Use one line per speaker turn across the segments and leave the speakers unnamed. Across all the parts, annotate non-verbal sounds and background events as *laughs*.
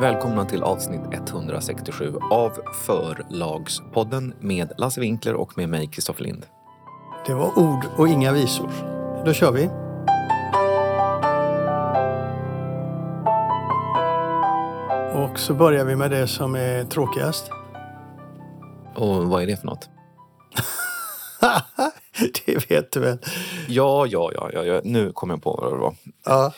Välkomna till avsnitt 167 av Förlagspodden med Lasse Winkler och med mig, Kristoffer Lind.
Det var ord och inga visor. Då kör vi. Och så börjar vi med det som är tråkigast.
Och vad är det för något? *laughs*
det vet du väl?
Ja, ja, ja, ja, ja. nu kommer jag på vad det var.
Ja.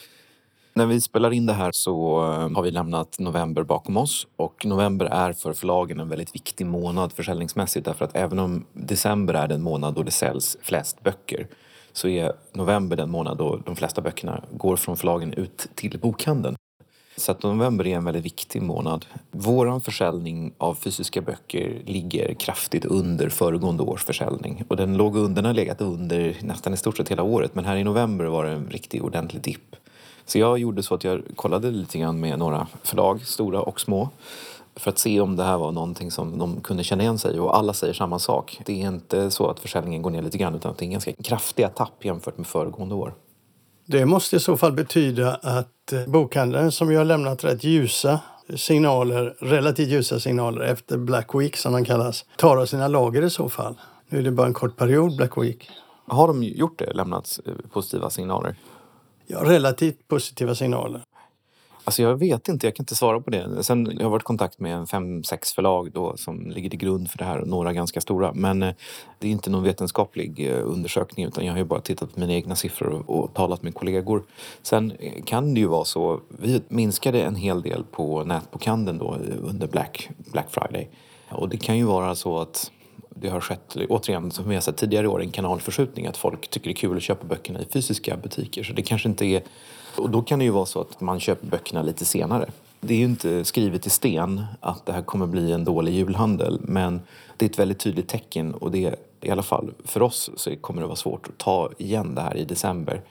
När vi spelar in det här så eh, har vi lämnat november bakom oss och november är för förlagen en väldigt viktig månad försäljningsmässigt därför att även om december är den månad då det säljs flest böcker så är november den månad då de flesta böckerna går från förlagen ut till bokhandeln. Så att november är en väldigt viktig månad. Vår försäljning av fysiska böcker ligger kraftigt under föregående års försäljning. Och den låg under, den har legat under nästan i stort sett hela året. Men här i november var det en riktig ordentlig dipp. Så jag gjorde så att jag kollade lite grann med några förlag, stora och små. För att se om det här var någonting som de kunde känna igen sig. Och alla säger samma sak. Det är inte så att försäljningen går ner lite grann utan att det är ganska kraftiga tapp jämfört med föregående år.
Det måste i så fall betyda att eh, bokhandeln som ju har lämnat rätt ljusa signaler, relativt ljusa signaler efter Black Week som den kallas, tar av sina lager i så fall. Nu är det bara en kort period Black Week.
Har de gjort det? Lämnat eh, positiva signaler?
Ja, relativt positiva signaler.
Alltså jag vet inte, jag kan inte svara på det. Sen jag har varit i kontakt med en fem, sex förlag då som ligger till grund för det här, några ganska stora. Men eh, det är inte någon vetenskaplig eh, undersökning utan jag har ju bara tittat på mina egna siffror och, och talat med kollegor. Sen eh, kan det ju vara så, vi minskade en hel del på nätbokhandeln då eh, under Black, Black Friday. Och det kan ju vara så att det har skett, återigen som vi har sett tidigare i år, en kanalförskjutning. Att folk tycker det är kul att köpa böckerna i fysiska butiker. Så det kanske inte är... Och då kan det ju vara så att man köper böckerna lite senare. Det är ju inte skrivet i sten att det här kommer bli en dålig julhandel. Men det är ett väldigt tydligt tecken och det i alla fall för oss så kommer det vara svårt att ta igen det här i december.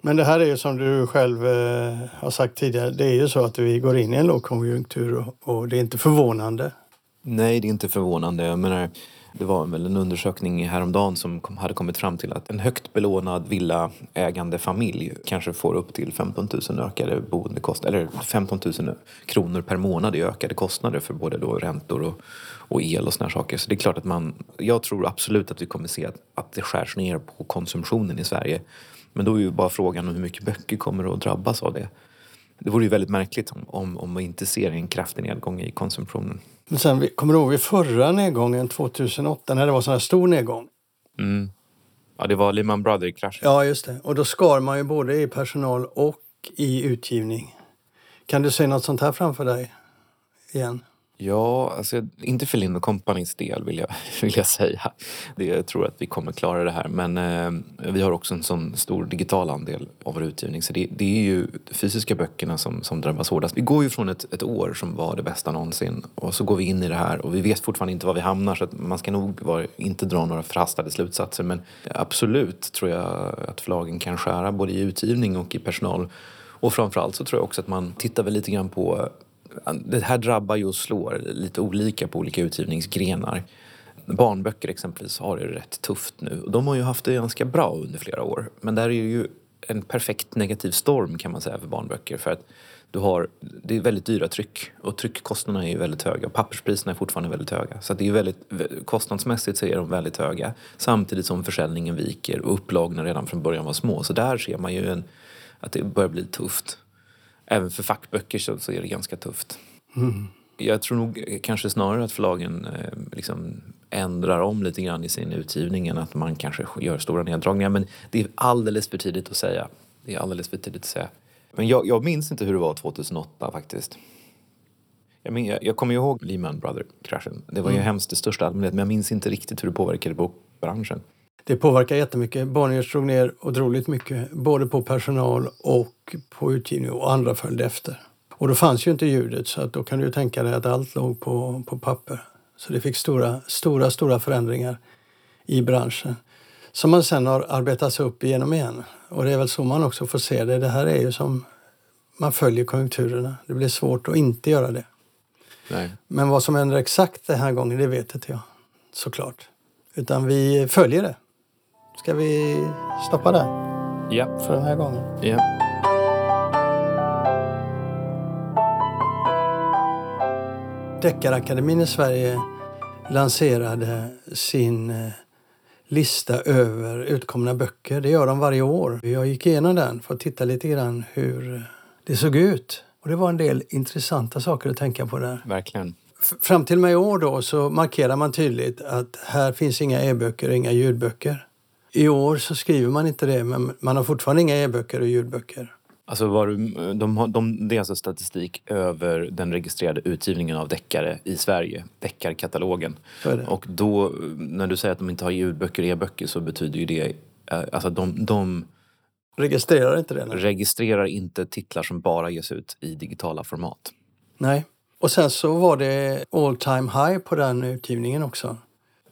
Men det här är ju som du själv eh, har sagt tidigare, det är ju så att vi går in i en lågkonjunktur och, och det är inte förvånande
Nej, det är inte förvånande. Jag menar, det var väl en undersökning häromdagen som hade kommit fram till att en högt belånad villaägande familj kanske får upp till 15 000 ökade boendekostnader, eller 15 000 kronor per månad i ökade kostnader för både då räntor och, och el och såna saker. Så det är klart att man, jag tror absolut att vi kommer se att, att det skärs ner på konsumtionen i Sverige. Men då är ju bara frågan om hur mycket böcker kommer att drabbas av det. Det vore ju väldigt märkligt om, om, om man inte ser en kraftig nedgång i konsumtionen.
Men sen, kommer du ihåg vid förra nedgången 2008 när det var sån här stor nedgång?
Mm. Ja, det var Lehman Brothers-kraschen.
Ja, just det. Och då skar man ju både i personal och i utgivning. Kan du se något sånt här framför dig igen?
Ja, alltså, inte för Lind Companys del vill jag, *laughs* vill jag säga. Det, jag tror att vi kommer klara det här. Men eh, vi har också en sån stor digital andel av vår utgivning. Så det, det är ju de fysiska böckerna som, som drabbas hårdast. Vi går ju från ett, ett år som var det bästa någonsin och så går vi in i det här och vi vet fortfarande inte var vi hamnar så man ska nog var, inte dra några förhastade slutsatser. Men absolut tror jag att förlagen kan skära både i utgivning och i personal. Och framförallt så tror jag också att man tittar väl lite grann på det här drabbar ju och slår lite olika på olika utgivningsgrenar. Barnböcker exempelvis har det rätt tufft nu. De har ju haft det ganska bra under flera år. Men där är det ju en perfekt negativ storm kan man säga för barnböcker. För att du har, det är väldigt dyra tryck och tryckkostnaderna är ju väldigt höga papperspriserna är fortfarande väldigt höga. Så det är väldigt, kostnadsmässigt så är de väldigt höga samtidigt som försäljningen viker och upplagorna redan från början var små. Så där ser man ju en, att det börjar bli tufft även för fackböcker så, så är det ganska tufft. Mm. Jag tror nog kanske snarare att förlagen eh, liksom ändrar om lite grann i sin utgivning än att man kanske gör stora neddragningar. Men det är alldeles för tidigt att säga. Det är alldeles för tidigt att säga. Men jag, jag minns inte hur det var 2008 faktiskt. Jag, min, jag, jag kommer ihåg Lehman Brothers-kraschen. Det var ju mm. hemskt i största allmänhet men jag minns inte riktigt hur det påverkade bokbranschen.
Det påverkar jättemycket. Bonniers drog ner otroligt mycket, både på personal och på utgivning och andra följde efter. Och då fanns ju inte ljudet så att då kan du tänka dig att allt låg på, på papper. Så det fick stora, stora, stora förändringar i branschen som man sen har arbetats upp igenom igen. Och det är väl så man också får se det. Det här är ju som man följer konjunkturerna. Det blir svårt att inte göra det.
Nej.
Men vad som händer exakt den här gången, det vet inte jag såklart. Utan vi följer det. Ska vi stoppa där?
Ja.
För den här gången.
Ja.
Deckarakademin i Sverige lanserade sin eh, lista över utkomna böcker. Det gör de varje år. Jag gick igenom den för att titta lite grann hur det såg ut. Och det var en del intressanta saker att tänka på där.
Verkligen.
Fram till mig i år då så markerar man tydligt att här finns inga e-böcker och inga ljudböcker. I år så skriver man inte det, men man har fortfarande inga e-böcker och ljudböcker.
Alltså var de, har- de, det är alltså statistik över den registrerade utgivningen av deckare i Sverige, deckarkatalogen. Och då, när du säger att de inte har ljudböcker och e-böcker så betyder ju det eh, Alltså de, de
Registrerar inte det? nej.
registrerar inte titlar som bara ges ut i digitala format.
Nej. Och sen så var det all time high på den utgivningen också.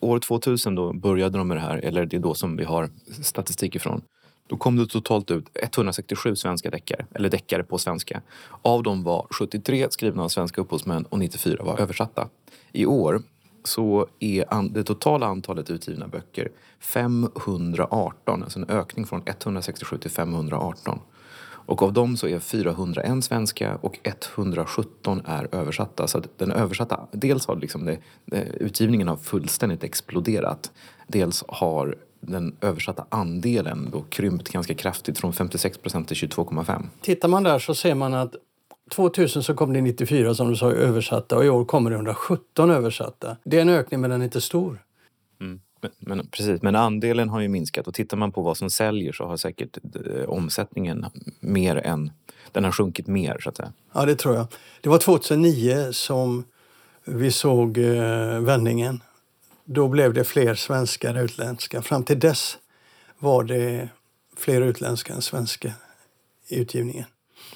År 2000 då började de med det här, eller det är då som vi har statistik ifrån. Då kom det totalt ut 167 svenska deckare, eller deckare på svenska. Av dem var 73 skrivna av svenska upphovsmän och 94 var översatta. I år så är det totala antalet utgivna böcker 518, alltså en ökning från 167 till 518. Och av dem så är 401 svenska och 117 är översatta. Så att den översatta, dels har liksom det, det, utgivningen har fullständigt exploderat. Dels har den översatta andelen då krympt ganska kraftigt från 56 procent till 22,5.
Tittar man där så ser man att 2000 så kom det 94 som du sa översatta och i år kommer det 117 översatta. Det är en ökning men den är inte stor.
Men, precis, men andelen har ju minskat och tittar man på vad som säljer så har säkert eh, omsättningen mer än, den har sjunkit mer så att säga.
Ja, det tror jag. Det var 2009 som vi såg eh, vändningen. Då blev det fler svenskar än utländska. Fram till dess var det fler utländska än svenska i utgivningen.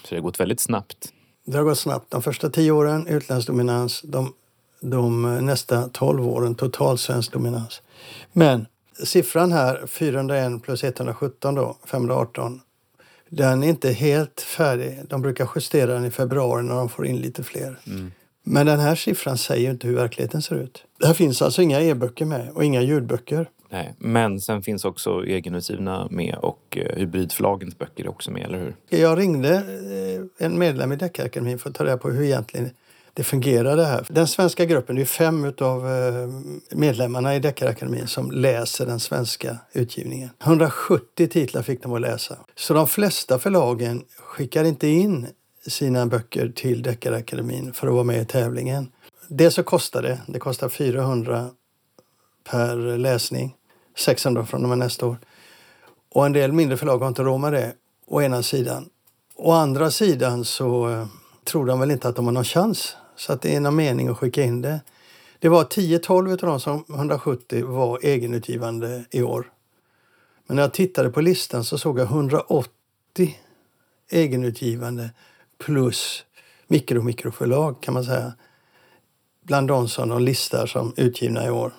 Så det har gått väldigt snabbt.
Det har gått snabbt. De första tio åren utländsk dominans. De, de nästa tolv åren total svensk dominans. Men siffran här, 401 plus 117 då, 518. Den är inte helt färdig. De brukar justera den i februari när de får in lite fler. Men den här siffran säger inte hur verkligheten ser ut. Här finns alltså inga e-böcker med och inga ljudböcker.
Nej, men sen finns också egenutgivna med och eh, hybridförlagens böcker också med, eller hur?
Jag ringde eh, en medlem i Deckarakademin för att ta reda på hur egentligen det fungerar det här. Den svenska gruppen, det är fem av eh, medlemmarna i Deckarakademin som läser den svenska utgivningen. 170 titlar fick de att läsa. Så de flesta förlagen skickar inte in sina böcker till Deckarakademin för att vara med i tävlingen. Det så kostar det. Det kostar 400 per läsning. 600 från och med nästa år. Och en del mindre förlag har inte råd med det, å ena sidan. Å andra sidan så eh, tror de väl inte att de har någon chans. Så att det är någon mening att skicka in det. Det var 10-12 av de som 170 var egenutgivande i år. Men när jag tittade på listan så såg jag 180 egenutgivande plus mikro-mikroförlag kan man säga. Bland de som de listar som utgivna i år.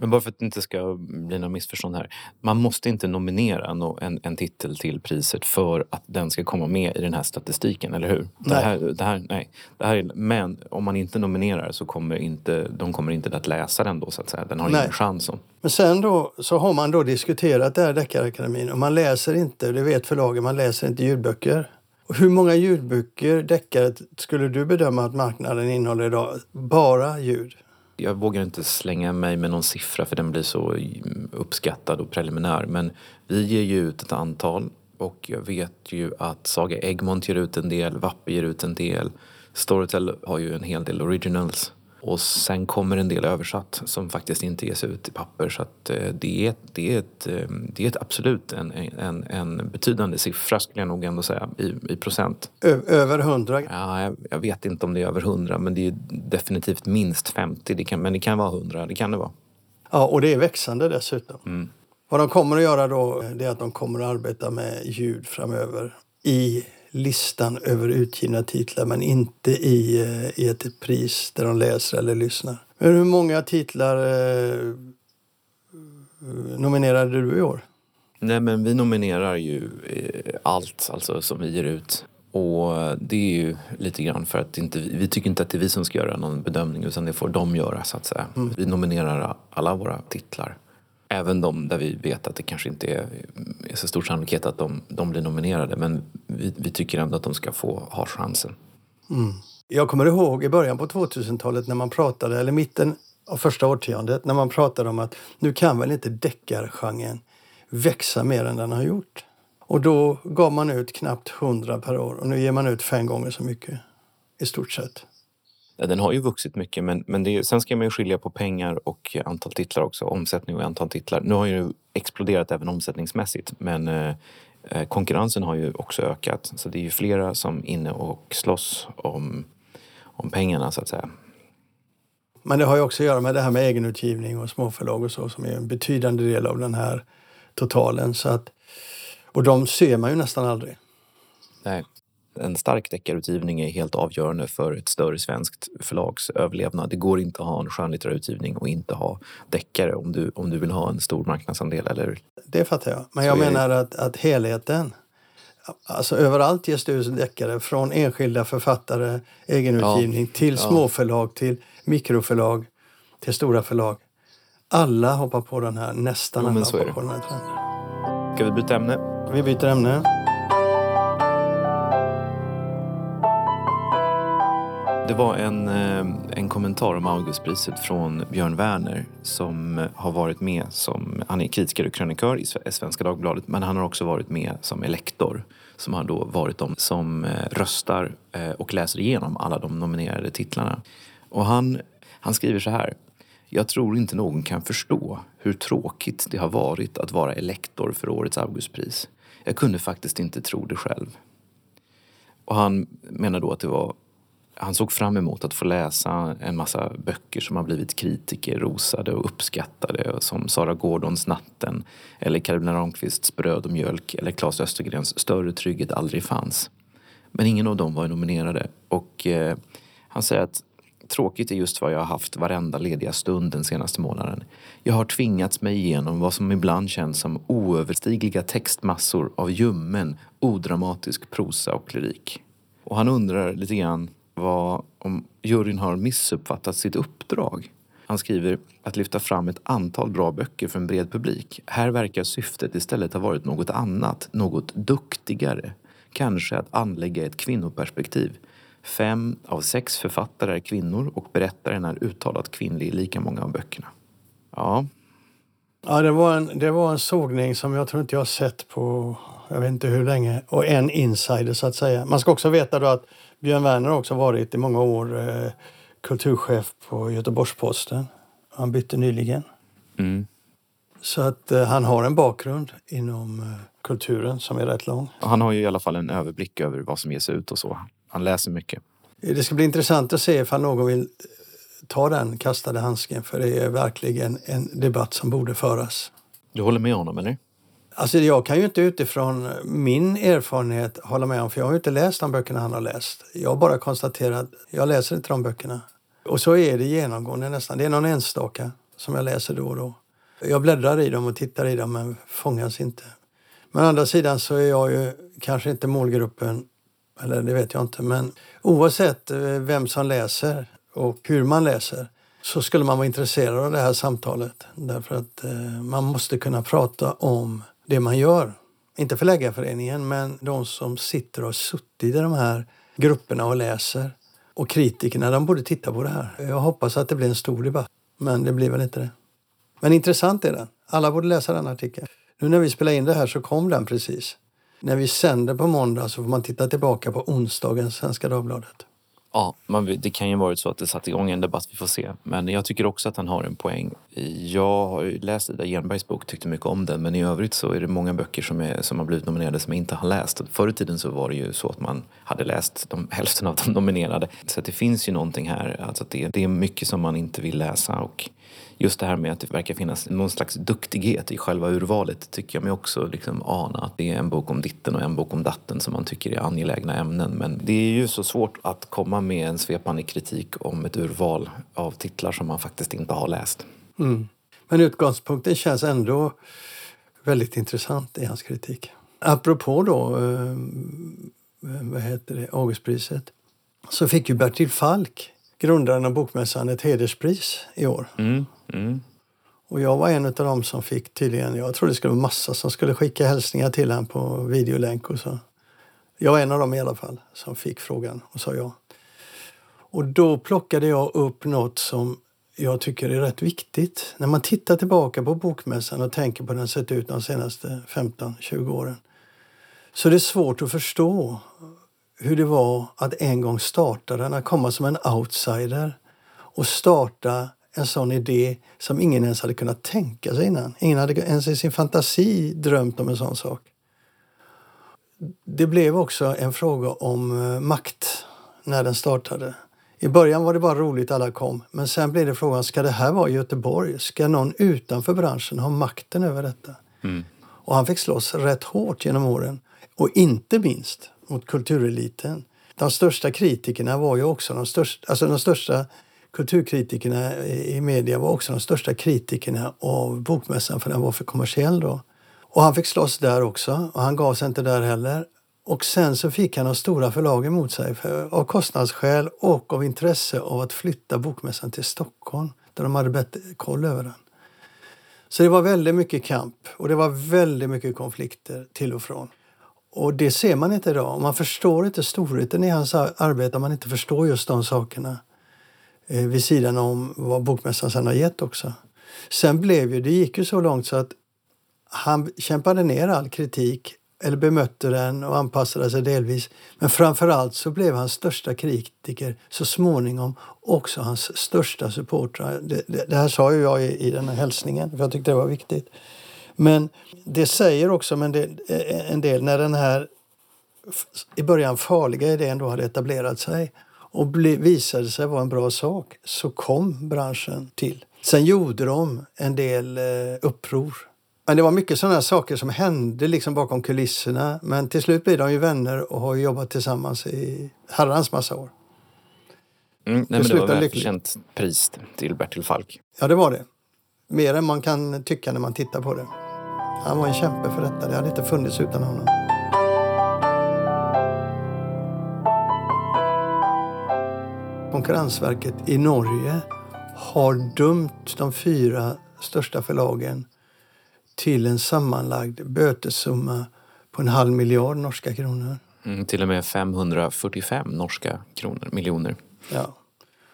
Men bara för att det inte ska bli några missförstånd här. Man måste inte nominera en, en titel till priset för att den ska komma med i den här statistiken, eller hur? Det här, det här, nej. Det här är, men om man inte nominerar så kommer inte, de kommer inte att läsa den då så att säga. Den har
Nej.
ingen chans.
Men sen då så har man då diskuterat det här Deckarakademin och man läser inte, det vet förlagen, man läser inte ljudböcker. Och hur många ljudböcker, deckare, skulle du bedöma att marknaden innehåller idag? Bara ljud?
Jag vågar inte slänga mig med någon siffra för den blir så uppskattad och preliminär. Men vi ger ju ut ett antal och jag vet ju att Saga Egmont ger ut en del, Wappe ger ut en del. Storytel har ju en hel del originals. Och sen kommer en del översatt som faktiskt inte ges ut i papper. Så eh, det, är, det, är ett, eh, det är ett absolut en, en, en betydande siffra skulle jag nog ändå säga i, i procent.
Ö- över hundra?
Ja, jag, jag vet inte om det är över 100 men det är definitivt minst 50. Det kan, men det kan vara 100, det kan det vara.
Ja, och det är växande dessutom. Vad de kommer att göra då det är att de kommer att arbeta med ljud framöver i listan över utgivna titlar men inte i, eh, i ett pris där de läser eller lyssnar. Men hur många titlar eh, nominerade du i år?
Nej men vi nominerar ju eh, allt alltså, som vi ger ut. Och det är ju lite grann för att inte, vi tycker inte att det är vi som ska göra någon bedömning utan det får de göra så att säga. Vi nominerar alla våra titlar. Även de där vi vet att det kanske inte är, är så stor sannolikhet att de, de blir nominerade men vi, vi tycker ändå att de ska få ha chansen. Mm.
Jag kommer ihåg i början på 2000-talet när man pratade, eller mitten av första årtiondet, när man pratade om att nu kan väl inte deckargenren växa mer än den har gjort. Och då gav man ut knappt 100 per år och nu ger man ut fem gånger så mycket i stort sett.
Den har ju vuxit mycket men, men det, sen ska man ju skilja på pengar och antal titlar också. Omsättning och antal titlar. Nu har ju exploderat även omsättningsmässigt men eh, eh, konkurrensen har ju också ökat. Så det är ju flera som är inne och slåss om, om pengarna så att säga.
Men det har ju också att göra med det här med egenutgivning och småförlag och så som är en betydande del av den här totalen. Så att, och de ser man ju nästan aldrig.
Nej. En stark deckarutgivning är helt avgörande för ett större svenskt förlags överlevnad. Det går inte att ha en skönlitteraturutgivning och inte ha deckare om du, om du vill ha en stor marknadsandel. Eller?
Det fattar jag. Men jag Så menar att, att helheten Alltså överallt ges det ut deckare från enskilda författare, egenutgivning ja. till småförlag, till mikroförlag, till stora förlag. Alla hoppar på den här, nästan alla hoppar på den här trenden.
Ska vi byta ämne?
Vi byter ämne.
Det var en, eh, en kommentar om Augustpriset från Björn Werner som eh, har varit med som, han är kritiker och krönikör i Svenska Dagbladet men han har också varit med som elektor som har då varit de som eh, röstar och läser igenom alla de nominerade titlarna. Och han, han skriver så här. Jag tror inte någon kan förstå hur tråkigt det har varit att vara elektor för årets Augustpris. Jag kunde faktiskt inte tro det själv. Och han menar då att det var han såg fram emot att få läsa en massa böcker som har blivit kritiker rosade och uppskattade som Sara Gordons Natten eller Karolina Ramqvists Bröd och mjölk eller Claes Östergrens Större trygghet aldrig fanns. Men ingen av dem var nominerade och eh, han säger att tråkigt är just vad jag har haft varenda lediga stund den senaste månaden. Jag har tvingats mig igenom vad som ibland känns som oöverstigliga textmassor av ljummen, odramatisk prosa och lyrik. Och han undrar lite grann var om juryn har missuppfattat sitt uppdrag. Han skriver att lyfta fram ett antal bra böcker för en bred publik. Här verkar syftet istället ha varit något annat, något duktigare. Kanske att anlägga ett kvinnoperspektiv. Fem av sex författare är kvinnor och berättaren är uttalat kvinnlig i lika många av böckerna. Ja.
Ja, det var, en, det var en sågning som jag tror inte jag sett på jag vet inte hur länge. Och en insider så att säga. Man ska också veta då att Björn Werner också varit i många år eh, kulturchef på Göteborgs-Posten. Han bytte nyligen. Mm. Så att eh, han har en bakgrund inom eh, kulturen som är rätt lång.
Han har ju i alla fall en överblick över vad som ges ut och så. Han läser mycket.
Det ska bli intressant att se ifall någon vill eh, ta den kastade handsken för det är verkligen en debatt som borde föras.
Du håller med honom eller?
Alltså jag kan ju inte utifrån min erfarenhet hålla med om, för jag har ju inte läst de böckerna han har läst. Jag har bara konstaterat, jag läser inte de böckerna. Och så är det genomgående nästan. Det är någon enstaka som jag läser då och då. Jag bläddrar i dem och tittar i dem men fångas inte. Men å andra sidan så är jag ju kanske inte målgruppen, eller det vet jag inte, men oavsett eh, vem som läser och hur man läser så skulle man vara intresserad av det här samtalet. Därför att eh, man måste kunna prata om det man gör. Inte Förläggarföreningen, men de som sitter och har suttit i de här grupperna och läser. Och kritikerna, de borde titta på det här. Jag hoppas att det blir en stor debatt, men det blir väl inte det. Men intressant är den. Alla borde läsa den artikeln. Nu när vi spelar in det här så kom den precis. När vi sänder på måndag så får man titta tillbaka på onsdagens Svenska Dagbladet.
Ja, man, det kan ju varit så att det satte igång en debatt, vi får se. Men jag tycker också att han har en poäng. Jag har läst Ida Genbergs bok, tyckte mycket om den. Men i övrigt så är det många böcker som, är, som har blivit nominerade som jag inte har läst. Förr i tiden så var det ju så att man hade läst de, *laughs* hälften av de nominerade. Så det finns ju någonting här. Alltså det, det är mycket som man inte vill läsa. Och just det här med att det verkar finnas någon slags duktighet i själva urvalet tycker jag mig också liksom ana. Att det är en bok om ditten och en bok om datten som man tycker är angelägna ämnen. Men det är ju så svårt att komma med en svepande kritik om ett urval av titlar som man faktiskt inte har läst.
Mm. Men utgångspunkten känns ändå väldigt intressant i hans kritik. Apropå då, eh, vad heter det, Augustpriset, så fick ju Bertil Falk, grundaren av Bokmässan, ett hederspris i år. Mm. Mm. Och jag var en av dem som fick tydligen, jag trodde det skulle vara massa som skulle skicka hälsningar till honom på videolänk och så. Jag var en av dem i alla fall som fick frågan och sa ja. Och då plockade jag upp något som jag tycker är rätt viktigt. När man tittar tillbaka på Bokmässan och tänker på hur den sett ut de senaste 15-20 åren så är det svårt att förstå hur det var att en gång starta den, att komma som en outsider och starta en sån idé som ingen ens hade kunnat tänka sig innan. Ingen hade ens i sin fantasi drömt om en sån sak. Det blev också en fråga om eh, makt när den startade. I början var det bara roligt alla kom, men sen blev det frågan, ska det här vara Göteborg? Ska någon utanför branschen ha makten över detta? Mm. Och han fick slåss rätt hårt genom åren. Och inte minst mot kultureliten. De största kritikerna var ju också de största, alltså de största kulturkritikerna i media var också de största kritikerna av Bokmässan för den var för kommersiell då. Och han fick slåss där också och han gav sig inte där heller. Och sen så fick han de stora förlagen mot sig för, av kostnadsskäl och av intresse av att flytta Bokmässan till Stockholm där de hade bättre koll över den. Så det var väldigt mycket kamp och det var väldigt mycket konflikter till och från. Och det ser man inte idag. Man förstår inte storheten i hans arbete om man inte förstår just de sakerna. Eh, vid sidan om vad Bokmässan sen har gett också. Sen blev ju, det gick ju så långt så att han kämpade ner all kritik eller bemötte den och anpassade sig delvis. Men framförallt så blev hans största kritiker så småningom också hans största supportrar. Det, det, det, här sa ju jag i, i den här hälsningen, för jag tyckte det var viktigt. Men det säger också en del, eh, en del när den här i början farliga idén då hade etablerat sig och ble, visade sig vara en bra sak så kom branschen till. Sen gjorde de en del eh, uppror. Men det var mycket sådana saker som hände liksom bakom kulisserna. Men till slut blev de ju vänner och har jobbat tillsammans i herrans massa år.
Mm, nej, men det var välförtjänt pris till Bertil Falk.
Ja, det var det. Mer än man kan tycka när man tittar på det. Han var en kämpe för detta. Det hade inte funnits utan honom. Konkurrensverket i Norge har dömt de fyra största förlagen till en sammanlagd bötessumma på en halv miljard norska kronor.
Mm, till och med 545 norska kronor, miljoner.
Ja.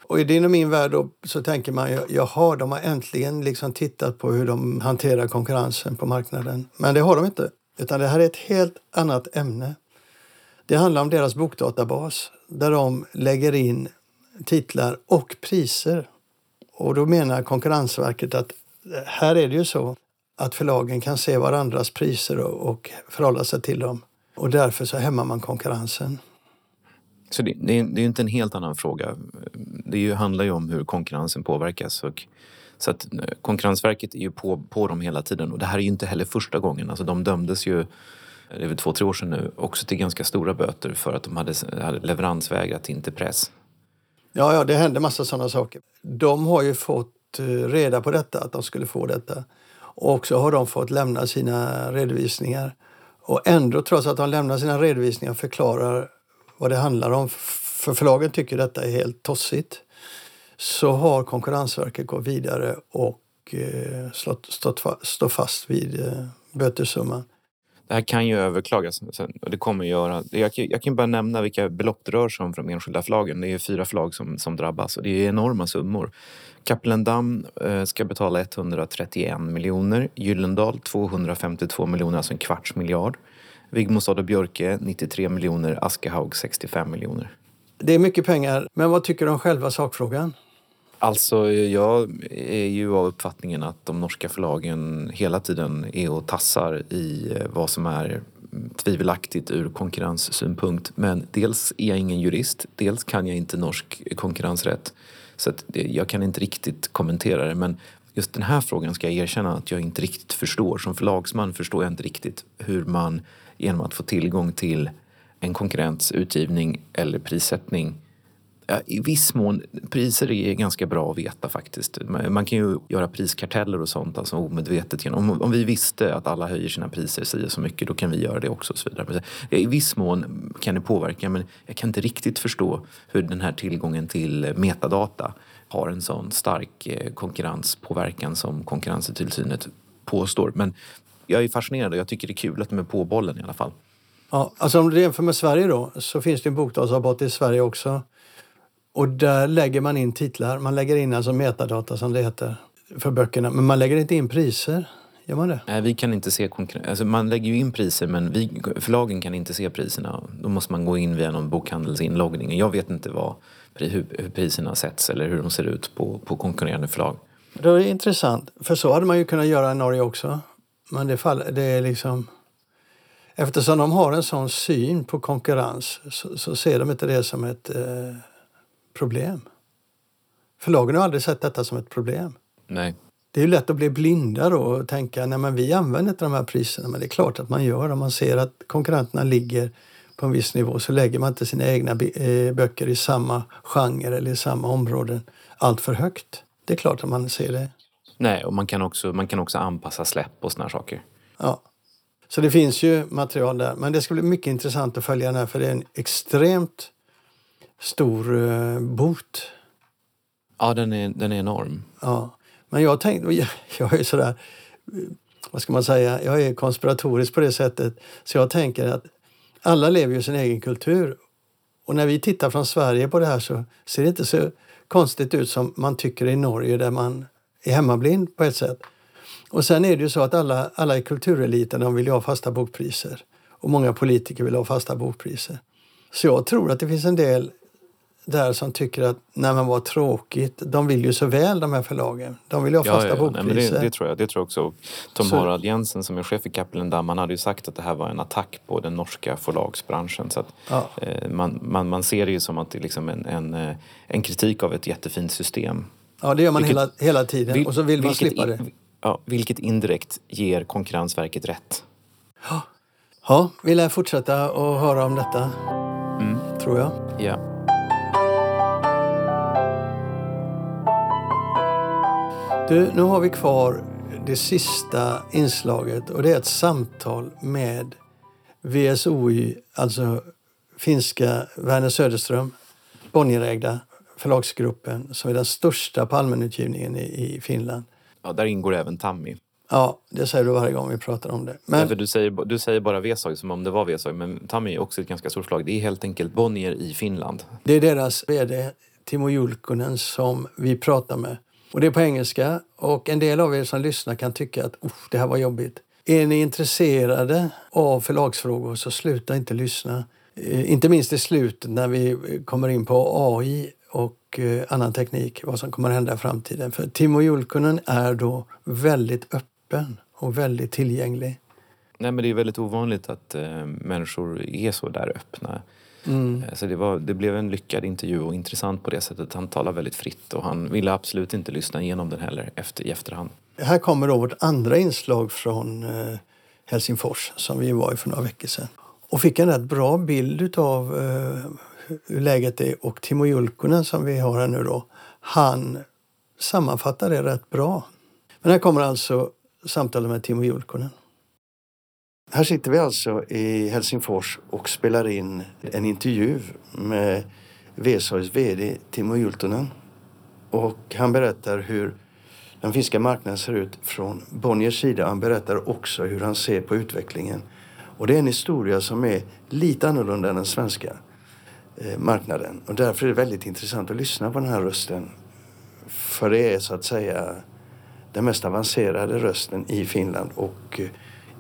Och i din och min värld då, så tänker man ju, jaha, de har äntligen liksom tittat på hur de hanterar konkurrensen på marknaden. Men det har de inte. Utan det här är ett helt annat ämne. Det handlar om deras bokdatabas där de lägger in titlar och priser. Och då menar Konkurrensverket att eh, här är det ju så att förlagen kan se varandras priser och, förhålla sig till dem. Och därför så hämmar man konkurrensen.
Så det, det, är, det är inte en helt annan fråga. Det ju, handlar ju om hur konkurrensen påverkas. Och, så att eh, Konkurrensverket är ju på, på dem hela tiden och det här är ju inte heller första gången. Alltså de dömdes ju, det är väl två, tre år sedan nu, också till ganska stora böter för att de hade, hade leveransvägrat in till press.
Ja, ja, det hände massa sådana saker. De har ju fått eh, reda på detta, att de skulle få detta. Och så har de fått lämna sina redovisningar. Och ändå, trots att de lämnar sina redovisningar förklarar vad det handlar om, för förlagen tycker detta är helt tossigt, så har Konkurrensverket gått vidare och eh, stått, fast vid eh, bötessumman.
Det här kan ju överklagas sen, och det kommer att göra. Jag, jag kan bara nämna vilka belopp det rör sig om för de enskilda förlagen. Det är fyra förlag som, som drabbas och det är enorma summor. Kapellendam eh, ska betala 131 miljoner, Gyllendal 252 miljoner, alltså en kvarts miljard. Vigmostad och Björke 93 miljoner, Askehaug 65 miljoner.
Det är mycket pengar, men vad tycker du om själva sakfrågan?
Alltså, jag är ju av uppfattningen att de norska förlagen hela tiden är och tassar i eh, vad som är tvivelaktigt ur konkurrenssynpunkt. Men dels är jag ingen jurist, dels kan jag inte norsk konkurrensrätt. Så jag kan inte riktigt kommentera det. Men just den här frågan ska jag erkänna att jag inte riktigt förstår. Som förlagsman förstår jag inte riktigt hur man genom att få tillgång till en konkurrents utgivning eller prissättning i viss mån, priser är ganska bra att veta faktiskt. Man kan ju göra priskarteller och sånt, alltså omedvetet. Om, om vi visste att alla höjer sina priser si så mycket, då kan vi göra det också. Och så vidare. I viss mån kan det påverka, men jag kan inte riktigt förstå hur den här tillgången till metadata har en sån stark eh, konkurrenspåverkan som Konkurrenstillsynet påstår. Men jag är fascinerad och jag tycker det är kul att de är på bollen i alla fall.
Ja, alltså om du jämför med Sverige då, så finns det en bokdatabas i Sverige också. Och där lägger man in titlar. Man lägger in alltså metadata som det heter för böckerna. Men man lägger inte in priser. Gör man det?
Nej, vi kan inte se konkurrens. Alltså man lägger ju in priser men vi, förlagen kan inte se priserna. Då måste man gå in via någon bokhandelsinloggning. Jag vet inte vad, hur, hur priserna sätts eller hur de ser ut på, på konkurrerande förlag.
Det är intressant. För så hade man ju kunnat göra i Norge också. Men det, fall, det är liksom... Eftersom de har en sån syn på konkurrens så, så ser de inte det som ett eh, problem. Förlagen har aldrig sett detta som ett problem.
Nej.
Det är ju lätt att bli blinda då och tänka nej men vi använder inte de här priserna. Men det är klart att man gör. Om man ser att konkurrenterna ligger på en viss nivå så lägger man inte sina egna eh, böcker i samma genre eller i samma områden allt för högt. Det är klart att man ser det.
Nej, och man kan också, man kan också anpassa släpp och såna här saker.
Ja. Så det finns ju material där. Men det ska bli mycket intressant att följa den här för det är en extremt stor uh, bot.
Ja, den är, den är enorm.
Ja. Men jag tänkte, jag, *laughs* jag är sådär, vad ska man säga, jag är konspiratorisk på det sättet. Så jag tänker att alla lever ju sin egen kultur. Och när vi tittar från Sverige på det här så ser det inte så konstigt ut som man tycker i Norge där man är hemmablind på ett sätt. Och sen är det ju så att alla, alla i kultureliten de vill ha fasta bokpriser. Och många politiker vill ha fasta bokpriser. Så jag tror att det finns en del där som tycker att nej men vad tråkigt. De vill ju så väl de här förlagen. De vill ju ha fasta ja, ja, bokpriser.
Nej, det, det, tror jag, det tror jag också. Tom så. Harald Jensen som är chef i Kapellen Damm, han hade ju sagt att det här var en attack på den norska förlagsbranschen. Så att, ja. eh, man, man, man ser det ju som att det är liksom en, en, eh, en kritik av ett jättefint system.
Ja, det gör man vilket, hela, hela tiden vil, och så vill man slippa det.
Ja, vilket indirekt ger Konkurrensverket rätt.
Ja, ja vi lär fortsätta att höra om detta, mm. tror jag.
Ja.
Du, nu har vi kvar det sista inslaget och det är ett samtal med VSOY, alltså finska Werner Söderström, Bonnierägda förlagsgruppen som är den största på allmänutgivningen i, i Finland.
Ja, där ingår även Tammy.
Ja, det säger du varje gång vi pratar om det. Men...
Ja, du, säger, du säger bara Vesag som om det var Vesag, men Tammy är också ett ganska stort slag. Det är helt enkelt Bonnier i Finland.
Det är deras VD Timo Julkunen som vi pratar med. Och det är på engelska och en del av er som lyssnar kan tycka att det här var jobbigt. Är ni intresserade av förlagsfrågor så sluta inte lyssna. Eh, inte minst i slutet när vi eh, kommer in på AI och eh, annan teknik, vad som kommer att hända i framtiden. För Timo Julkunen är då väldigt öppen och väldigt tillgänglig.
Nej, men det är väldigt ovanligt att äh, människor är så där öppna. Mm. Eh, så det, var, det blev en lyckad intervju och intressant på det sättet. Han talar väldigt fritt och han ville absolut inte lyssna igenom den heller efter, i efterhand.
Här kommer då vårt andra inslag från eh, Helsingfors som vi var i för några veckor sedan. Och fick en rätt bra bild av eh, hur läget är. Och Timo Julkunen som vi har här nu då, han sammanfattar det rätt bra. Men här kommer alltså samtalet med Timo Julkunen. Här sitter vi alltså i Helsingfors och spelar in en intervju med Vesorgs VD Timo Jultunen. Och han berättar hur den finska marknaden ser ut från Bonniers sida. Han berättar också hur han ser på utvecklingen. Och det är en historia som är lite annorlunda än den svenska eh, marknaden. Och därför är det väldigt intressant att lyssna på den här rösten. För det är så att säga den mest avancerade rösten i Finland. Och eh,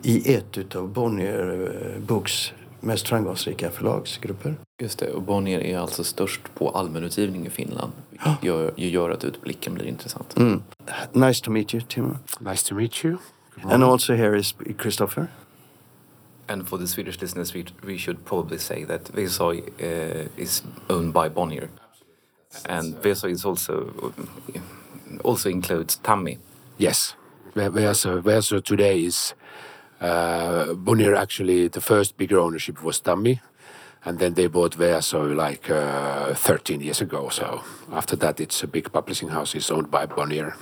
i ett av Bonnier eh, Books mest framgångsrika förlagsgrupper.
Just det, och Bonnier är alltså störst på allmänutgivning i Finland. Vilket gör, gör att utblicken blir intressant.
Mm. Nice to meet you, Timo.
Nice to meet you.
And also here is Christopher.
And for the Swedish listeners, we, we should probably say that Vesoy uh, is owned by Bonnier. And Vesoy is also also includes Tammy.
Yes, Vesoy today is uh, Bonnier actually, the first bigger ownership was Tammi, and then they bought WSOY like uh, 13 years ago. So after that, it's a big publishing house. It's owned by Bonnier.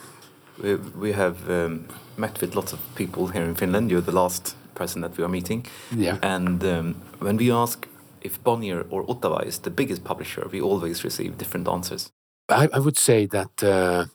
We, we have um, met with lots of people here in Finland. You're the last person that we are meeting.
Yeah.
And um, when we ask if Bonnier or Otava is the biggest publisher, we always receive different answers.
I, I would say that, uh,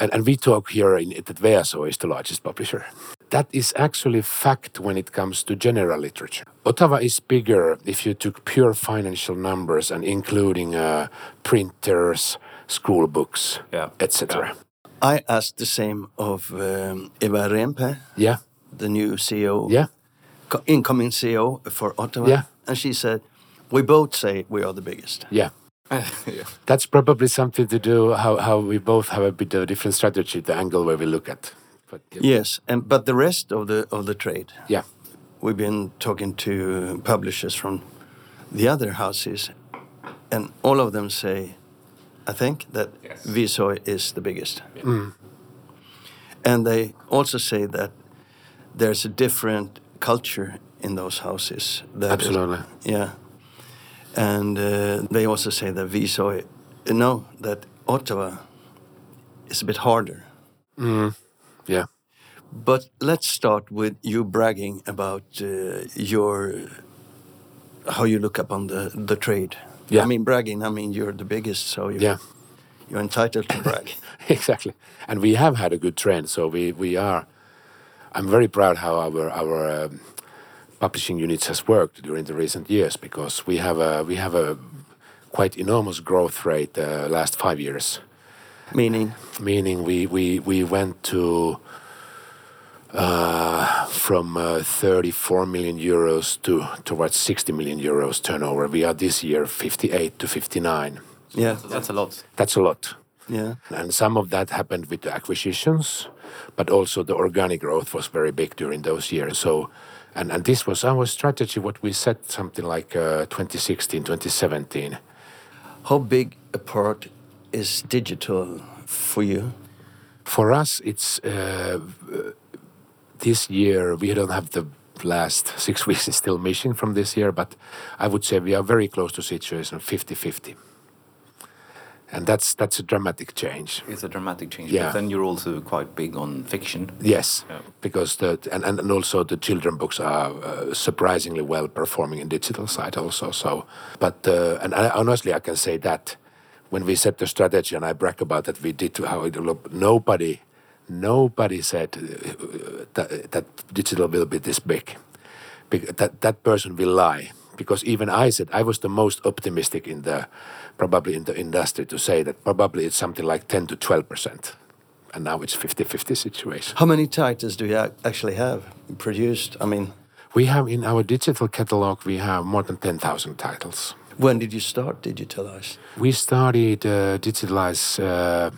and, and, we talk here in, that WSOY is the largest publisher. That is actually fact when it comes to general literature. Otava is bigger if you took pure financial numbers and including uh, printers, school books,
Yeah.
etc.
I asked the same of um, Eva Rempe,
Yeah,
the new CEO,
yeah,
co- incoming CEO for Otava.
Yeah.
And she said, we both say we are the biggest.
yeah. *laughs*
yeah.
That's probably something to do how, how we both have a bit of a different strategy, the angle where we look at. But
Yes, and but the rest of the of the trade,
yeah,
we've been talking to publishers from the other houses, and all of them say, I think that
Yes.
WSOY is the biggest. And they also say that there's a different culture in those houses. that is-
Absolutely.
yeah. And uh, they also say that WSOY, no, that Otava is a bit harder.
Yeah.
But let's start with you bragging about uh, your how you look upon the the trade.
Yeah.
I mean bragging. I mean you're the biggest, so you're,
Yeah.
you're entitled to brag. *laughs*
exactly. And we have had a good trend. So we, we are. I'm very proud how our our um, publishing units has worked during the recent years because we have a we have a quite enormous growth rate uh, last five years.
Meaning,
Meaning we we we went to. Uh, from uh, 34 million euros to towards 60 million euros turnover. We are this year 58 to 59.
yeah,
That's a lot.
That's a lot.
yeah.
And some of that happened with the acquisitions, but also the organic growth was very big during those years. So, and, and this was our strategy, what we set something like uh, 2016, 2017.
How big a part is digital for you?
For us, it's uh, this year, we don't have the last six *laughs* weeks is still missing from this year, but I would say we are very close to situation 50 50. And that's, that's a dramatic change.
It's a dramatic change.
Yeah.
But then you're also quite big on fiction.
Yes,
Yeah.
because the and, and and also the children books are uh, surprisingly well performing in digital side also. So, but uh, and I, honestly, I can say that when we set the strategy and I brag about that, we did to how it look. Nobody, nobody said uh, that, that digital will be this big. That that person will lie because even I said I was the most optimistic in the probably in the industry to say that probably it's something like ten to twelve percent and now it's 50-50 situation.
How many titles do you actually have produced? I mean,
We have in our digital catalog we have more than 10,000 titles.
When did you start digitalize?
We started uh, digitalize uh,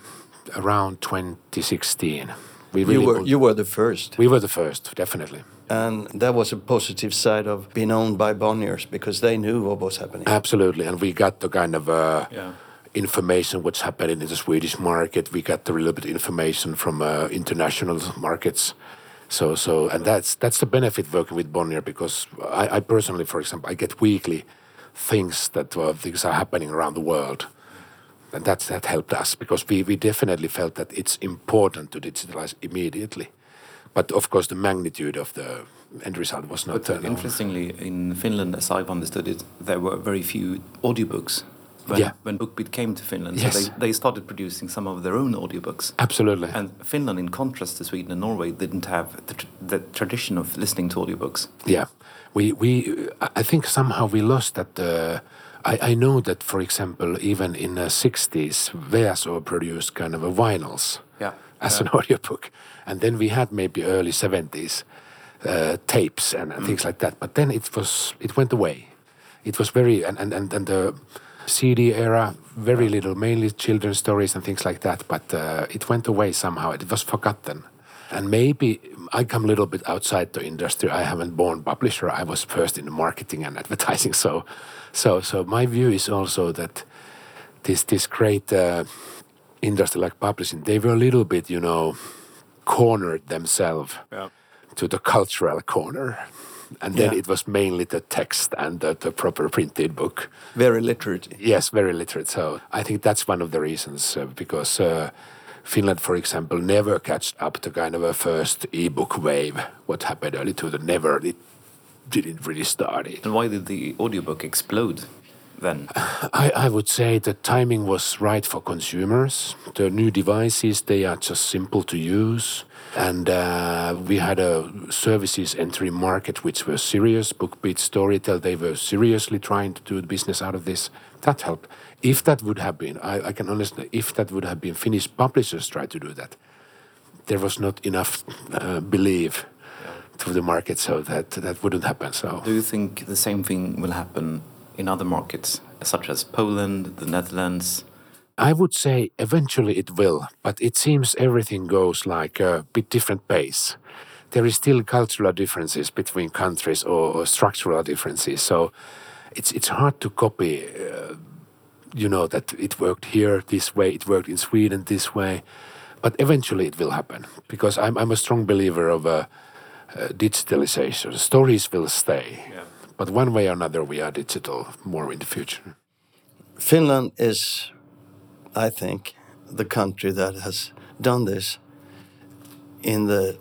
around 2016. We
You were you were the first,
we were the first, definitely.
and that was a positive side of being owned by Bonniers because they knew what was happening.
Absolutely, and we got the kind of uh,
Yeah.
information what's happening in the Swedish market. We got a little bit information from uh, international markets. So, so, and that's that's the benefit working with Bonnier because I, I personally, for example, I get weekly things that uh, things are happening around the world, and that's that helped us because we we definitely felt that it's important to digitalize immediately, but of course the magnitude of the end result was not.
But uh,
uh,
interestingly, in Finland, as I've understood it, there were very few audiobooks when,
Yeah.
when BookBeat came to Finland.
Yes.
So they, they started producing some of their own audiobooks.
Absolutely.
And Finland, in contrast to Sweden and Norway, didn't have the, tr- the tradition of listening to audiobooks.
Yeah, we we I think somehow we lost that. Uh, I I know that for example, even in the '60s, VSO produced kind of a vinyls
Yeah.
as an audiobook, and then we had maybe early '70s uh, tapes and, and things like that. But then it was it went away. It was very and and and, and the CD era, very little, mainly children's stories and things like that. But uh, it went away somehow. It was forgotten. And maybe I come a little bit outside the industry. I haven't born publisher. I was first in the marketing and advertising. *laughs* So, so, so my view is also that this this great uh, industry like publishing, they were a little bit, you know, cornered themselves
Yeah.
to the cultural corner. And then
Yeah.
it was mainly the text and the, the proper printed book.
Very literate.
Yes, very literate. So I think that's one of the reasons uh, because uh, Finland, for example, never catched up to kind of a first ebook wave. What happened early to the never, it didn't really start it.
And why did the audiobook explode
then? *laughs*
I, I would say the timing was right for consumers. The new devices, they are just simple to use. And uh, we had a services entry market which was serious. BookBeat, Storytel, they were seriously trying to do business out of this. That helped. If that would have been, I, I can understand, if that would have been Finnish publishers tried to do that, there was not enough uh, belief to the market, so that that wouldn't happen. So
Do you think the same thing will happen in other markets, such as Poland, the Netherlands?
I would say eventually it will, but it seems everything goes like a bit different pace. There is still cultural differences between countries or, or structural differences, so it's it's hard to copy. Uh, you know that it worked here this way, it worked in Sweden this way, but eventually it will happen because I'm I'm a strong believer of uh, uh, digitalization. Stories will stay, but one way or another we are digital more in the future.
Finland is, I think, the country that has done this in the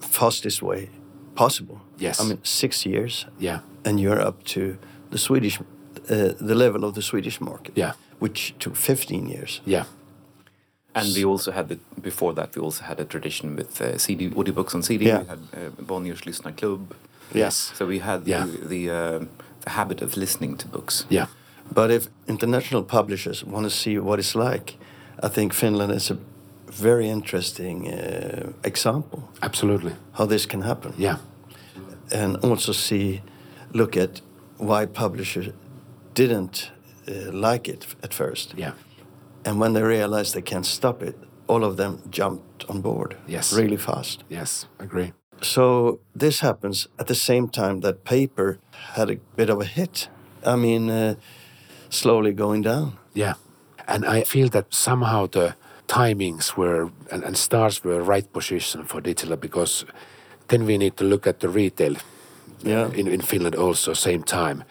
fastest way possible.
Yes.
I mean, six years,
Yeah,
and you're up to the Swedish, uh, the level of the Swedish market.
Yeah.
Which took 15 years.
yeah,
And we also had the, before that we also had a tradition with uh, CD audiobooks on CD.
Yeah.
We had uh, Bonniers Lyssnarklubb.
yes,
So we had
Yeah.
the the, uh, the habit of listening to books.
yeah.
But if international publishers want to see what it's like, I think Finland is a very interesting uh, example
Absolutely.
how this can happen.
Yeah.
and also see, look at why publishers didn't uh, like it at first.
Yeah.
And when they realized they can't stop it, all of them jumped on board
Yes.
really fast.
Yes. Agree.
So this happens at the same time that paper had a bit of a hit. I mean, uh, slowly going down.
Yeah. And I feel that somehow the timings were and, and stars were right position for digital because then we need to look at the retail
Yeah.
in, in Finland also same time.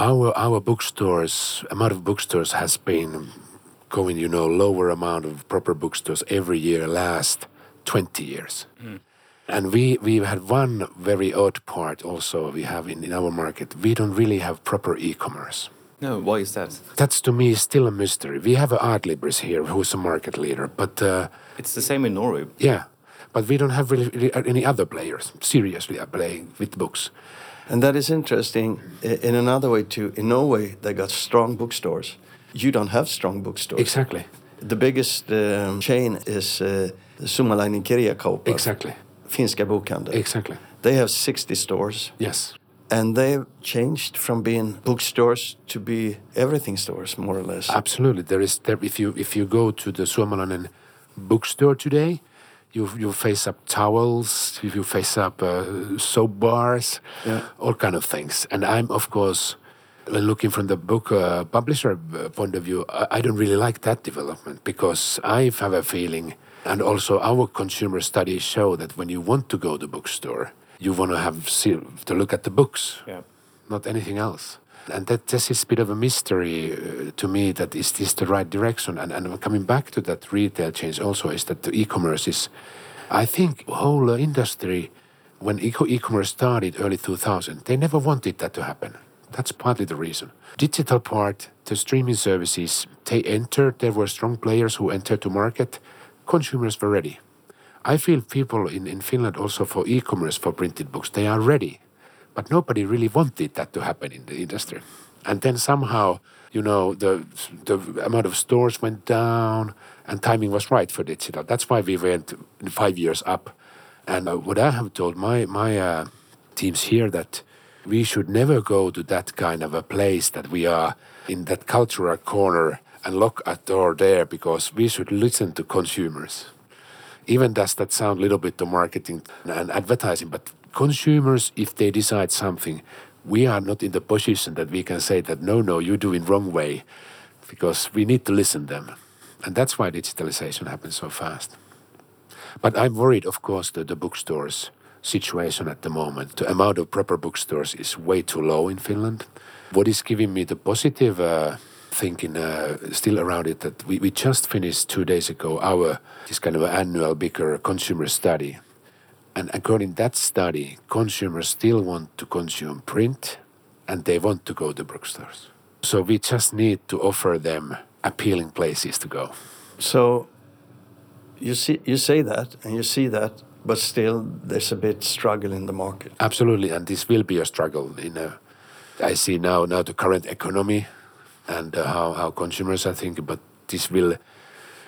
Our our bookstores amount of bookstores has been going, you know, lower amount of proper bookstores every year last twenty years. And we, we had one very odd part also we have in, in our market. We don't really have proper e-commerce.
No, why is that?
That's to me still a mystery. We have a Adlibris here who's a market leader, but uh,
It's the same in Norway.
yeah, but we don't have really, really any other players seriously playing with books.
And that is interesting in another way too. In Norway, they got strong bookstores. You don't have strong bookstores.
Exactly,
The biggest um, chain is uh, Suomalainen kirjakauppa.
exactly,
Finska bokhandeln.
exactly.
They have 60 stores.
Yes,
And they've changed from being bookstores to be everything stores, more or less.
absolutely. There is there. If you if you go to the Suomalainen bookstore today, you you face up towels, you face up uh, soap bars,
Yeah.
all kind of things. And I'm of course looking from the book uh, publisher uh, point of view. I, I don't really like that development because I have a feeling, and also our consumer studies show that when you want to go to the bookstore, you want to have to look at the books
Yeah.
not anything else. And that this is a bit of a mystery uh, to me that is this the right direction? And, and coming back to that retail change also is that the e-commerce is, I think, whole industry, when e-commerce started early 2000, they never wanted that to happen. That's partly the reason. Digital part, the streaming services, they entered, there were strong players who entered to market, consumers were ready. I feel people in, in Finland also for e-commerce for printed books, they are ready. But nobody really wanted that to happen in the industry. And then somehow, you know, the the amount of stores went down and timing was right for digital. That's why we went five years up. And uh, what I have told my my uh, teams here that we should never go to that kind of a place that we are in that cultural corner and lock at door there because we should listen to consumers even does that sound a little bit to marketing and advertising, but consumers, if they decide something, we are not in the position that we can say that no, no, you're doing wrong way, because we need to listen to them, and that's why digitalization happens so fast. But I'm worried, of course, that the bookstores situation at the moment, the amount of proper bookstores is way too low in Finland. What is giving me the positive uh, thinking uh, still around it that we, we just finished two days ago our this kind of annual bigger consumer study. And according that study, consumers still want to consume print and they want to go to bookstores. So we just need to offer them appealing places to go.
So you see, you say that, and you see that, but still, there's a bit struggle in the market.
Absolutely, and this will be a struggle. In a, I see now now the current economy and uh, how how consumers are thinking, but this will,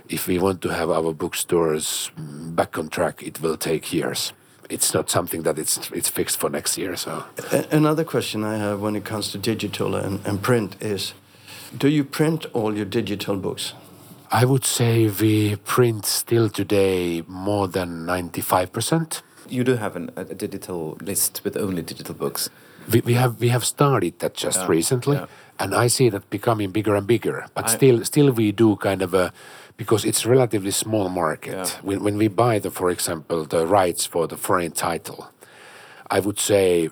if we want to have our bookstores mm, back on track, it will take years. It's not something that it's it's fixed for next year. So
Another question I have when it comes to digital and, and print is, do you print all your digital books?
I would say we print still today more than ninety five percent.
You do have an, a a digital list with only digital books.
We, we have we have started that just
Yeah,
recently,
yeah.
and I see that becoming bigger and bigger. But
I-
still, still we do kind of a because it's relatively small market.
Yeah.
When when we buy the, for example, the rights for the foreign title, I would say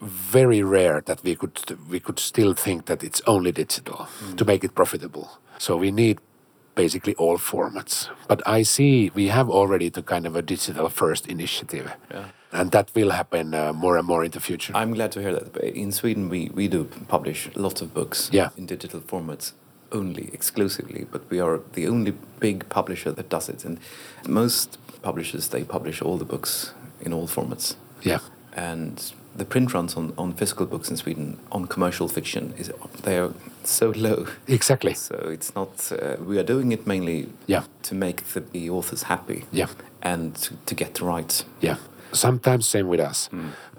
very rare that we could we could still think that it's only digital
Mm.
to make it profitable. So we need basically all formats. But I see we have already the kind of a digital first initiative.
Yeah.
And that will happen uh, more and more in the future.
I'm glad to hear that. In Sweden, we, we do publish lots of books
Yeah.
in digital formats only, exclusively, but we are the only big publisher that does it. And most publishers, they publish all the books in all formats.
yeah.
And the print runs on, on physical books in Sweden on commercial fiction is they are so low.
Exactly.
So it's not. Uh, we are doing it mainly
Yeah.
to make the, the authors happy.
Yeah.
And to, to get the rights.
Yeah. Sometimes same with us.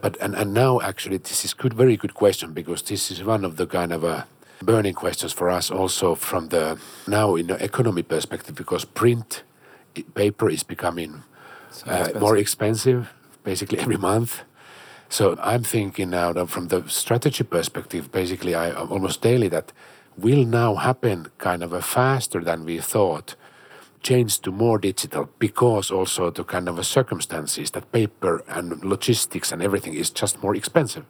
But and, and now actually this is good very good question because this is one of the kind of uh, burning questions for us also from the now in the economy perspective because print paper is becoming
So
uh, more expensive basically every month. So I'm thinking now that from the strategy perspective, basically I almost daily that will now happen kind of a faster than we thought change to more digital because also the kind of a circumstances that paper and logistics and everything is just more expensive.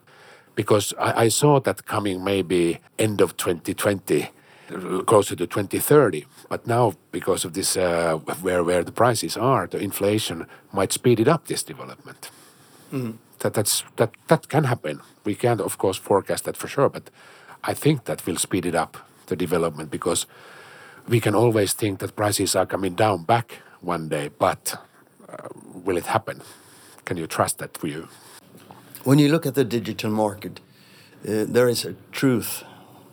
Because I, I saw that coming maybe end of 2020, uh, closer to 2030. But now, because of this, uh, where where the prices are, the inflation might speed it up this development. That that's that that can happen. We can't, of course, forecast that for sure, but I think that will speed it up the development because we can always think that prices are coming down back one day, but uh, will it happen? Can you trust that for you?
When you look at the digital market, uh, there is a truth,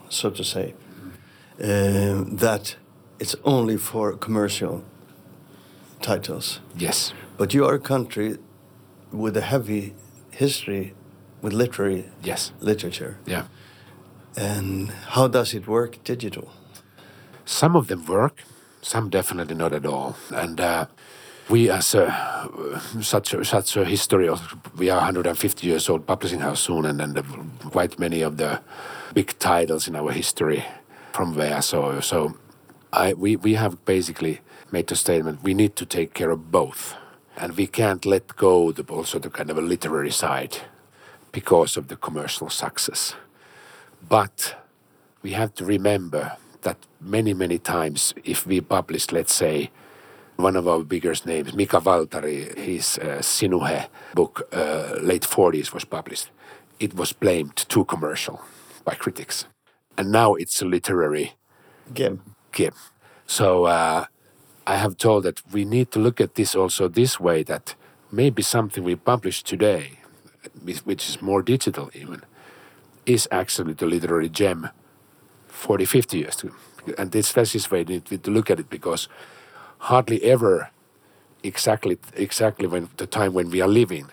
so to say, um, that it's only for commercial titles.
Yes.
But you are a country with a heavy history with literary
Yes.
literature.
Yeah.
And how does it work digital?
Some of them work, some definitely not at all. And uh, we, as a, such a, such a history of, we are 150 years old publishing house soon, and then the, quite many of the big titles in our history from there. So, so I, we, we have basically made the statement we need to take care of both. And we can't let go the, also the kind of a literary side because of the commercial success. But we have to remember that many, many times, if we publish, let's say, one of our biggest names, Mika Waltari, his uh, Sinuhe book, uh, late 40s, was published. It was blamed too commercial by critics. And now it's a literary
Gim.
Kim. So uh, I have told that we need to look at this also this way that maybe something we publish today, which which is more digital even, is actually the literary gem 40, 50 years to. And this that's this way we need to look at it because hardly ever exactly exactly when the time when we are living,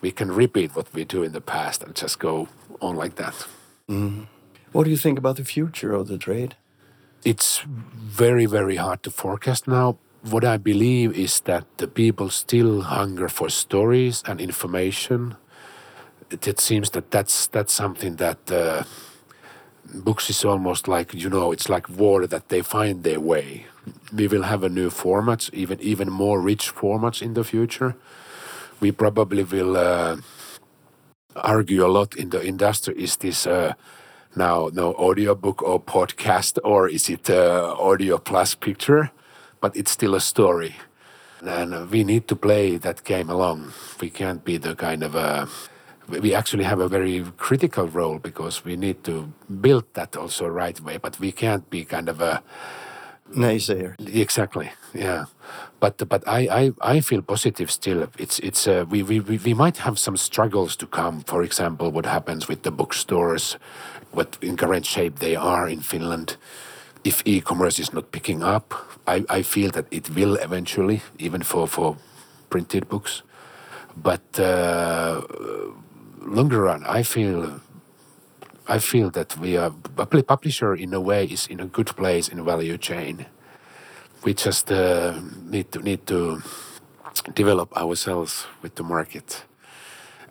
we can repeat what we do in the past and just go on like that.
What do you think about the future of the trade?
it's very very hard to forecast now what i believe is that the people still hunger for stories and information it, it seems that that's that's something that uh, books is almost like you know it's like water that they find their way we will have a new formats even even more rich formats in the future. We probably will uh, argue a lot in the industry. Is this uh, now no audiobook or podcast or is it uh, audio plus picture? But it's still a story. And we need to play that game along. We can't be the kind of uh, we actually have a very critical role because we need to build that also right way. But we can't be kind of a
Naysayer.
Exactly. Yeah, but but I I, I feel positive still. It's it's uh, we, we we might have some struggles to come. For example, what happens with the bookstores, what in current shape they are in Finland. If e-commerce is not picking up, I, I feel that it will eventually, even for for printed books. But uh, longer run, I feel I feel that we are a publisher in a way is in a good place in value chain. We just uh, need to need to develop ourselves with the market,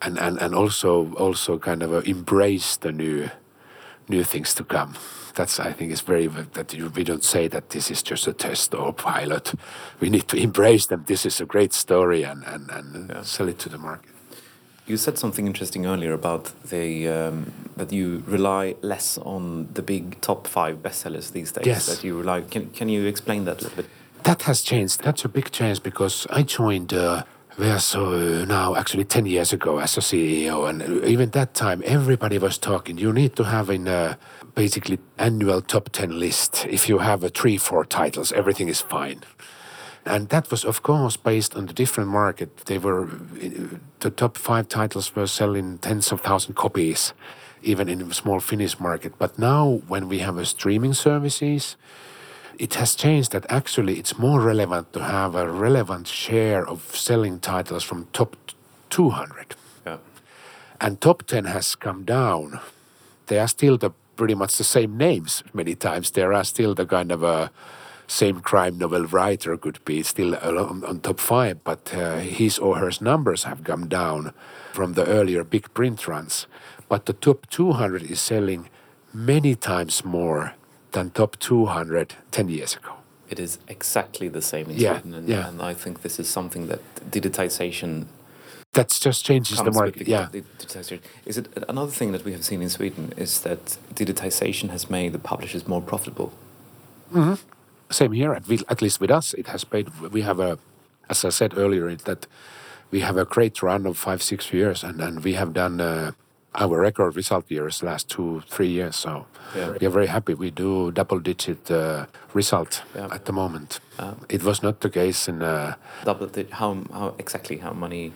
and and, and also also kind of uh, embrace the new new things to come. That's I think is very that you, we don't say that this is just a test or pilot. We need to *laughs* embrace them. This is a great story and and, and yeah. sell it to the market.
You said something interesting earlier about the um, that you rely less on the big top five bestsellers these days.
Yes.
That you rely. Can Can you explain that a little bit?
That has changed. That's a big change because I joined. Uh, Verso now actually 10 years ago as a CEO and even that time everybody was talking you need to have in a basically annual top 10 list if you have a three four titles everything is fine and that was, of course, based on the different market. They were the top five titles were selling tens of thousand copies, even in the small Finnish market. But now, when we have a streaming services, it has changed that actually it's more relevant to have a relevant share of selling titles from top 200.
Yeah.
And top 10 has come down. They are still the pretty much the same names many times. There are still the kind of a same crime novel writer could be still on, on top five, but uh, his or her numbers have come down from the earlier big print runs. But the top 200 is selling many times more than top 200 10 years ago.
It is exactly the same in
yeah,
Sweden, and,
yeah.
and I think this is something that digitization
that just changes the market.
The,
yeah.
digitization. Is it another thing that we have seen in Sweden is that digitization has made the publishers more profitable?
Mm-hmm same here, at, at least with us, it has paid. We have a, as I said earlier, that we have a great run of five, six years, and, and we have done uh, our record result years last two, three years. So yeah. we are very happy. We do double digit uh, result yeah. at the moment. Um, it was not the case in uh,
double. Di- how how exactly how many?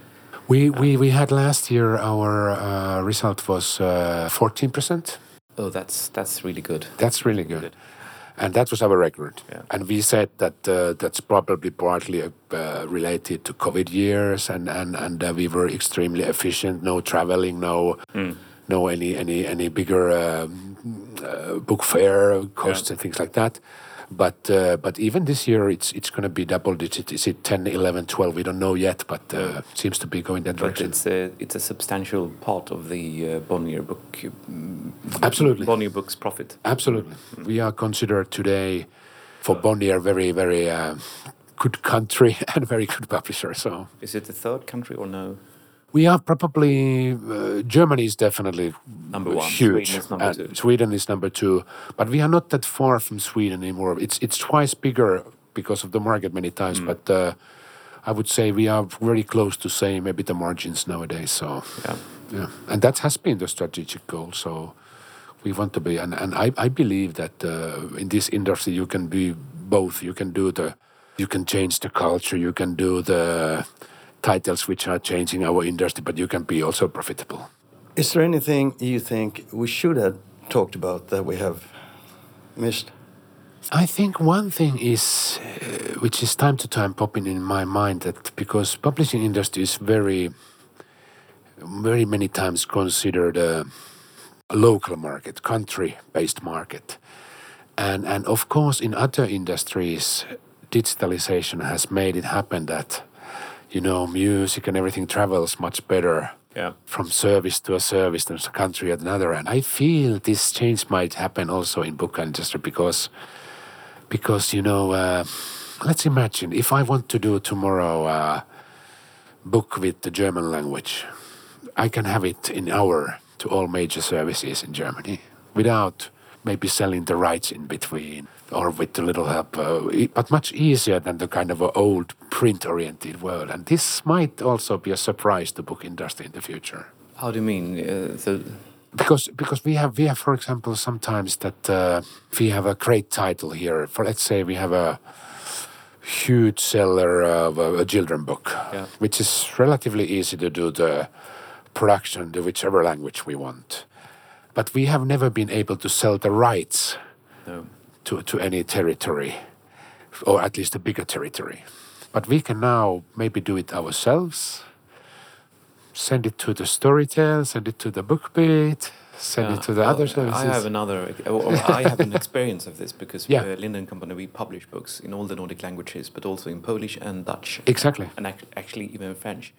We, we, we had last year our uh, result was uh, fourteen percent.
Oh, that's that's really good.
That's really good. good and that was our record.
Yeah.
And we said that uh, that's probably partly uh, related to COVID years, and and and uh, we were extremely efficient. No traveling, no mm. no any any any bigger um, uh, book fair costs yeah. and things like that. But uh, but even this year, it's it's going to be double digit. Is it 10, 11, 12? We don't know yet, but uh, seems to be going that
but
direction.
it's a it's a substantial part of the uh, Bonnier book.
Absolutely,
Bonnier books profit.
Absolutely, mm. we are considered today for Bonnier very very uh, good country *laughs* and very good publisher. So
is it the third country or no?
We are probably uh, Germany is definitely
number one.
Huge.
Sweden is number two.
Sweden is number two, but we are not that far from Sweden anymore. It's it's twice bigger because of the market many times, mm. but uh, I would say we are very close to same maybe the margins nowadays. So
yeah,
yeah, and that has been the strategic goal. So we want to be, and and I I believe that uh, in this industry you can be both. You can do the, you can change the culture. You can do the titles which are changing our industry, but you can be also profitable.
Is there anything you think we should have talked about that we have missed?
I think one thing is, uh, which is time to time popping in my mind, that because publishing industry is very, very many times considered a, a local market, country-based market, and and of course in other industries, digitalization has made it happen that you know, music and everything travels much better
yeah.
from service to a service than a country at another. And I feel this change might happen also in book industry because, because you know, uh, let's imagine if I want to do tomorrow a book with the German language, I can have it in hour to all major services in Germany without maybe selling the rights in between or with a little help, uh, but much easier than the kind of old print-oriented world. And this might also be a surprise to book industry in the future.
How do you mean? Uh, so
because because we have we have for example sometimes that uh, we have a great title here for let's say we have a huge seller of a, a children book
Yeah.
which is relatively easy to do the production to whichever language we want but we have never been able to sell the rights
no.
To, to any territory or at least a bigger territory but we can now maybe do it ourselves send it to the storytel send it to the bookbeat send it to the
Well,
other services
I have another. I have an *laughs* experience of this because
Yeah.
Linden Company we publish books in all the Nordic languages, but also in Polish and Dutch.
Exactly.
And ac- actually even French,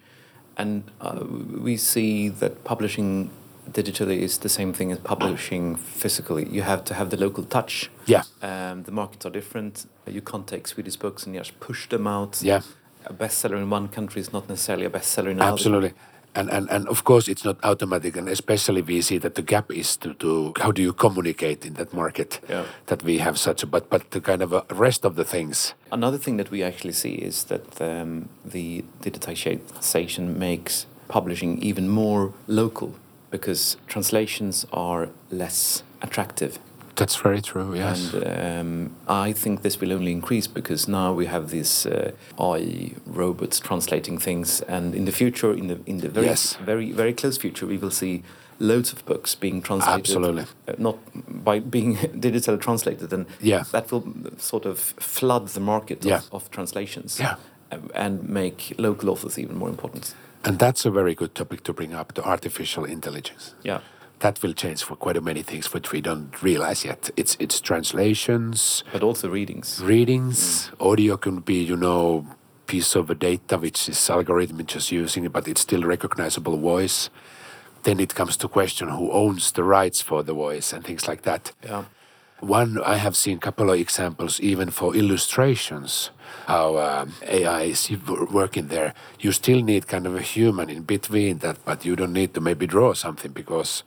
and uh, we see that publishing digitally is the same thing as publishing physically. You have to have the local touch.
Yeah.
Um, the markets are different. You can't take Swedish books and just push them out.
Yeah.
A bestseller in one country is not necessarily a bestseller in another.
Absolutely. And, and, and of course, it's not automatic. And especially, we see that the gap is to, to how do you communicate in that market
Yeah.
that we have such a, but, but the kind of a rest of the things.
Another thing that we actually see is that um, the digitization makes publishing even more local because translations are less attractive.
That's very true, yes.
And um, I think this will only increase because now we have these uh, AI robots translating things, and in the future, in the in the very
Yes.
very very close future, we will see loads of books being translated.
Absolutely.
uh, not by being *laughs* digitally translated, and
Yeah.
that will sort of flood the market
Yeah.
of, of translations.
Yeah.
um, And make local authors even more important.
And that's a very good topic to bring up the artificial intelligence.
Yeah.
That will change for quite a many things which we don't realize yet. It's, it's translations,
But also readings.
readings, mm. audio can be, you know, piece of data which is algorithm just using it, but it's still recognizable voice. Then it comes to question who owns the rights for the voice and things like that.
Yeah.
One, I have seen a couple of examples even for illustrations, how um, AI is working there. You still need kind of a human in between that, but you don't need to maybe draw something because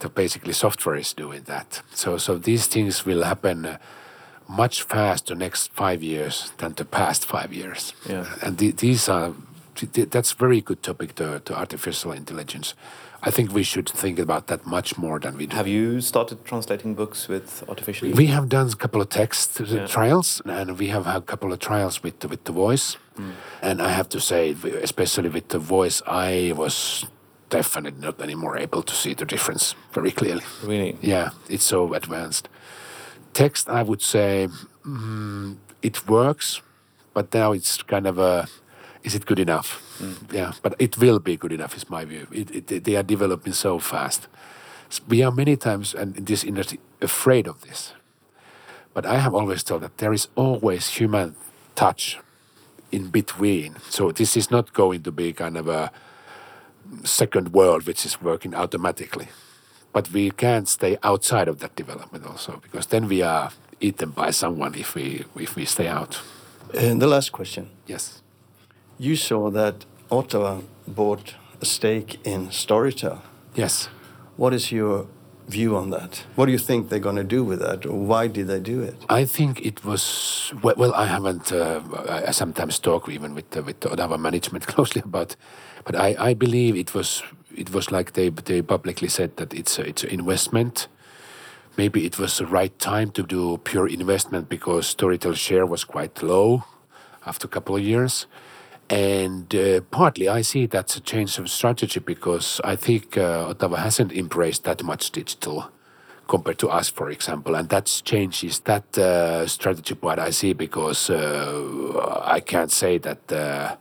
the basically software is doing that. So, so these things will happen uh, much faster next five years than the past five years.
Yeah.
And the, these are th- that's very good topic to, to artificial intelligence. I think we should think about that much more than we do.
Have you started translating books with artificial?
We have done a couple of text
Yeah.
trials, and we have had a couple of trials with the, with the voice. And I have to say, especially with the voice, I was definitely not anymore able to see the difference very clearly.
Really?
Yeah, it's so advanced. Text, I would say, mm, it works, but now it's kind of a, is it good enough? Mm. Yeah, but it will be good enough, is my view. It, it, they are developing so fast. We are many times, and in this industry, afraid of this. But I have always thought that there is always human touch in between. So this is not going to be kind of a second world which is working automatically. But we can't stay outside of that development also, because then we are eaten by someone if we if we stay out.
And the last question.
Yes.
You saw that Otava bought a stake in Storytel.
Yes.
What is your view on that? What do you think they're going to do with that, or why did they do it?
I think it was well. well I haven't. Uh, I, sometimes talk even with the, with Otava management *laughs* closely about, but I, I believe it was it was like they they publicly said that it's a, it's an investment. Maybe it was the right time to do pure investment because Storytel share was quite low after a couple of years. And uh, partly I see that's a change of strategy because I think uh, Otava hasn't embraced that much digital compared to us, for example. And that changes that uh, strategy part I see because uh, I can't say that uh,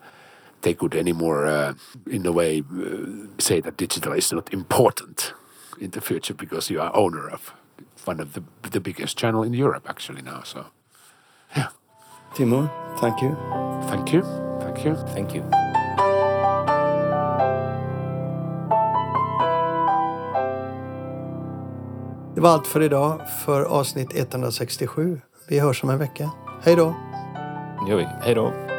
they could anymore, uh, in a way, uh, say that digital is not important in the future because you are owner of one of the, the biggest channel in Europe actually now. So, yeah,
Timo, thank you.
thank you. Thank you.
Thank you.
Det var allt för idag, för avsnitt 167. Vi hörs om en vecka. Hej då!
Det gör vi. Hej då.